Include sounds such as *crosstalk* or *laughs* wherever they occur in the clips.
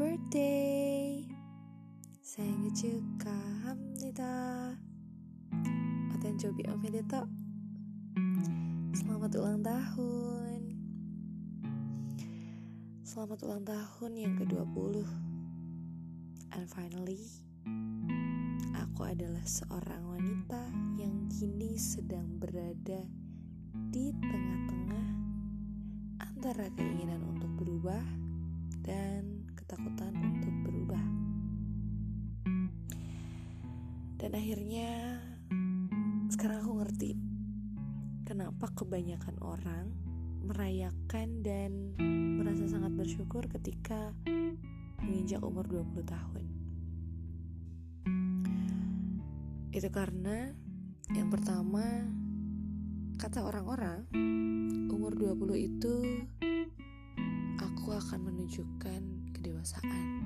birthday. 생일 축하합니다. 어떤 조비 오메데토. Selamat ulang tahun. Selamat ulang tahun yang ke-20. And finally, aku adalah seorang wanita yang kini sedang berada di tengah-tengah antara keinginan untuk berubah dan ketakutan untuk berubah. Dan akhirnya sekarang aku ngerti kenapa kebanyakan orang merayakan dan merasa sangat bersyukur ketika menginjak umur 20 tahun. Itu karena yang pertama kata orang-orang umur 20 itu aku akan menunjukkan kedewasaan.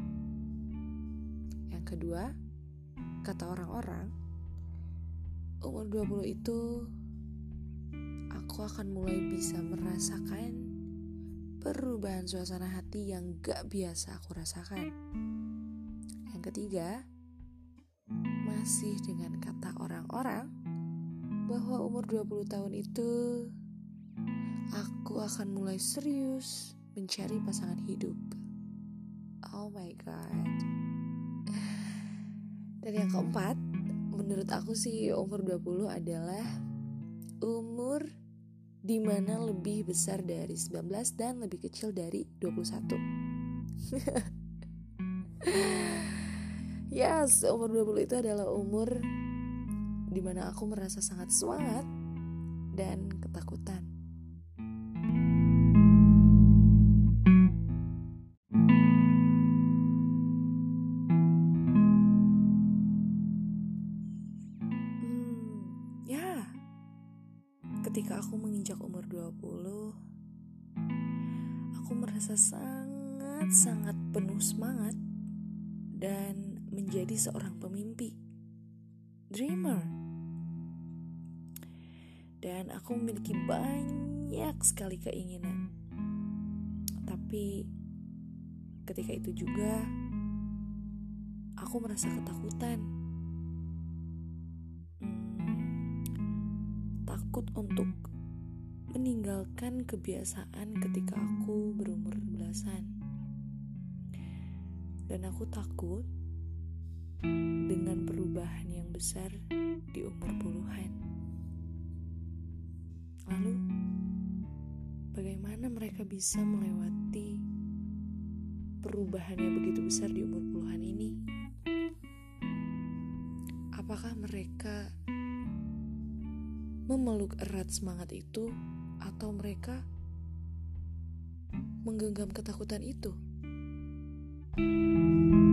Yang kedua, kata orang-orang, umur 20 itu aku akan mulai bisa merasakan perubahan suasana hati yang gak biasa aku rasakan. Yang ketiga, masih dengan kata orang-orang bahwa umur 20 tahun itu aku akan mulai serius mencari pasangan hidup. Oh my god. Dan yang keempat, menurut aku sih umur 20 adalah umur di mana lebih besar dari 19 dan lebih kecil dari 21. *laughs* yes, umur 20 itu adalah umur di mana aku merasa sangat semangat dan ketakutan. Ketika aku menginjak umur 20 aku merasa sangat-sangat penuh semangat dan menjadi seorang pemimpi dreamer. Dan aku memiliki banyak sekali keinginan. Tapi ketika itu juga aku merasa ketakutan takut untuk meninggalkan kebiasaan ketika aku berumur belasan. Dan aku takut dengan perubahan yang besar di umur puluhan. Lalu, bagaimana mereka bisa melewati perubahan yang begitu besar di umur puluhan ini? Apakah mereka memeluk erat semangat itu, atau mereka menggenggam ketakutan itu. thank you